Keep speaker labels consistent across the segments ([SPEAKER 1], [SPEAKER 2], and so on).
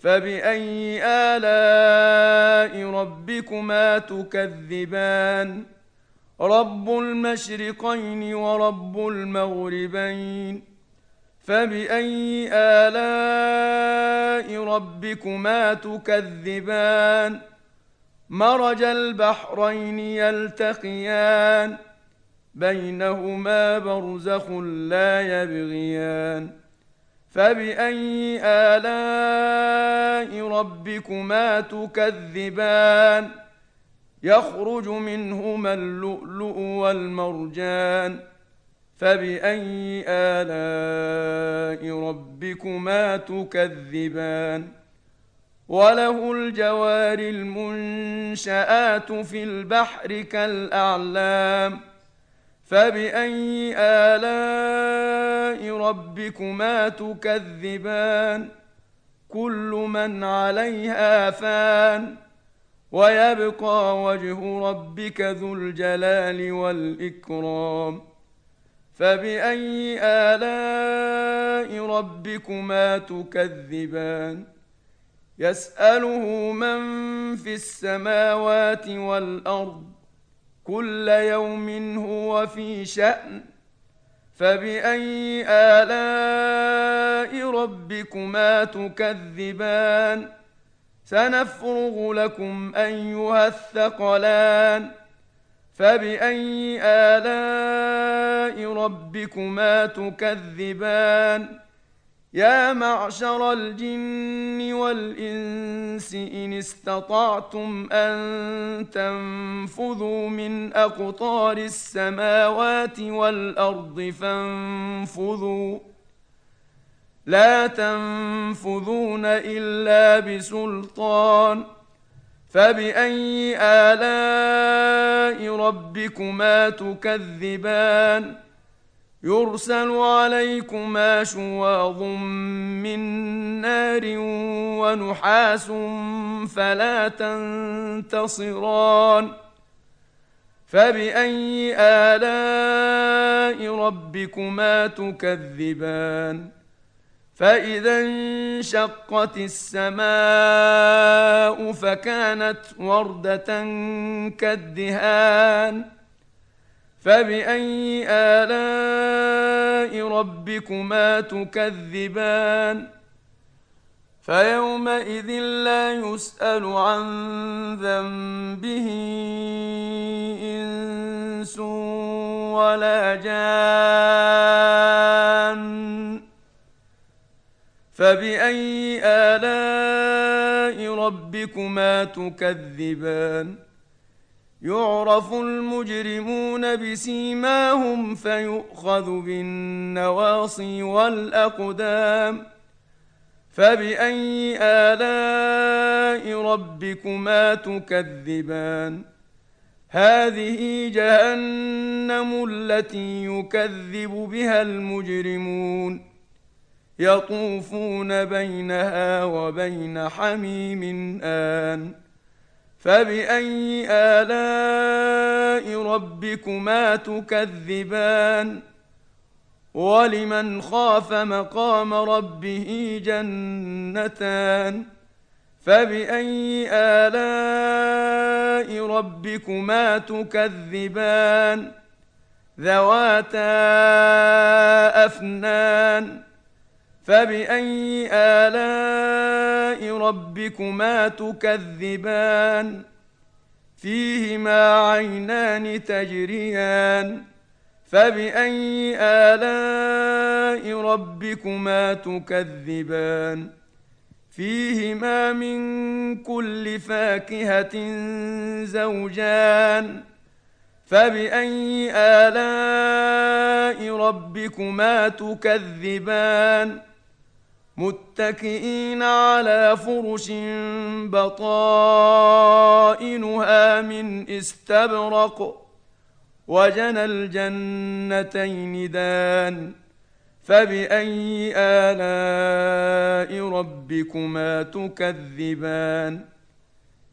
[SPEAKER 1] فباي الاء ربكما تكذبان رب المشرقين ورب المغربين فباي الاء ربكما تكذبان مرج البحرين يلتقيان بينهما برزخ لا يبغيان فباي الاء ربكما تكذبان يخرج منهما اللؤلؤ والمرجان فباي الاء ربكما تكذبان وله الجوار المنشات في البحر كالاعلام فباي الاء ربكما تكذبان كل من عليها فان ويبقى وجه ربك ذو الجلال والاكرام فباي الاء ربكما تكذبان يساله من في السماوات والارض كل يوم هو في شأن فبأي آلاء ربكما تكذبان؟ سنفرغ لكم أيها الثقلان. فبأي آلاء ربكما تكذبان؟ يا معشر الجن والإنس إن استطعتم أن تنفذوا من أقطار السماوات والأرض فانفذوا. لا تنفذون إلا بسلطان. فبأي آلاء ربكما تكذبان؟ يرسل عليكما شواظ من نار ونحاس فلا تنتصران. فبأي آلاء ربكما تكذبان؟ فإذا انشقت السماء فكانت وردة كالدهان. فباي الاء ربكما تكذبان فيومئذ لا يسال عن ذنبه انس ولا جان فباي الاء ربكما تكذبان يعرف المجرمون بسيماهم فيؤخذ بالنواصي والأقدام فبأي آلاء ربكما تكذبان؟ هذه جهنم التي يكذب بها المجرمون يطوفون بينها وبين حميم آن فباي الاء ربكما تكذبان ولمن خاف مقام ربه جنتان فباي الاء ربكما تكذبان ذواتا افنان فباي الاء ربكما تكذبان فيهما عينان تجريان فباي الاء ربكما تكذبان فيهما من كل فاكهه زوجان فباي الاء ربكما تكذبان متكئين على فرش بطائنها من استبرق وجنى الجنتين دان فبأي آلاء ربكما تكذبان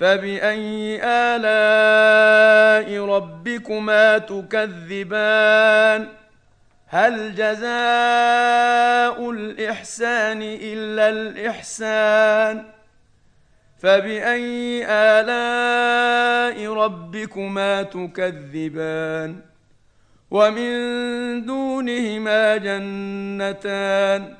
[SPEAKER 1] فباي الاء ربكما تكذبان هل جزاء الاحسان الا الاحسان فباي الاء ربكما تكذبان ومن دونهما جنتان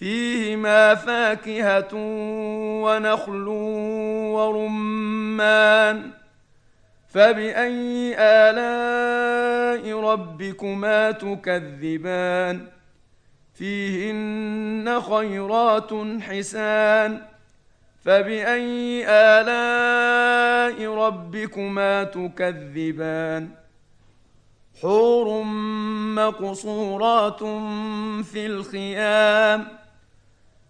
[SPEAKER 1] فيهما فاكهة ونخل ورمان. فبأي آلاء ربكما تكذبان؟ فيهن خيرات حسان. فبأي آلاء ربكما تكذبان؟ حور مقصورات في الخيام.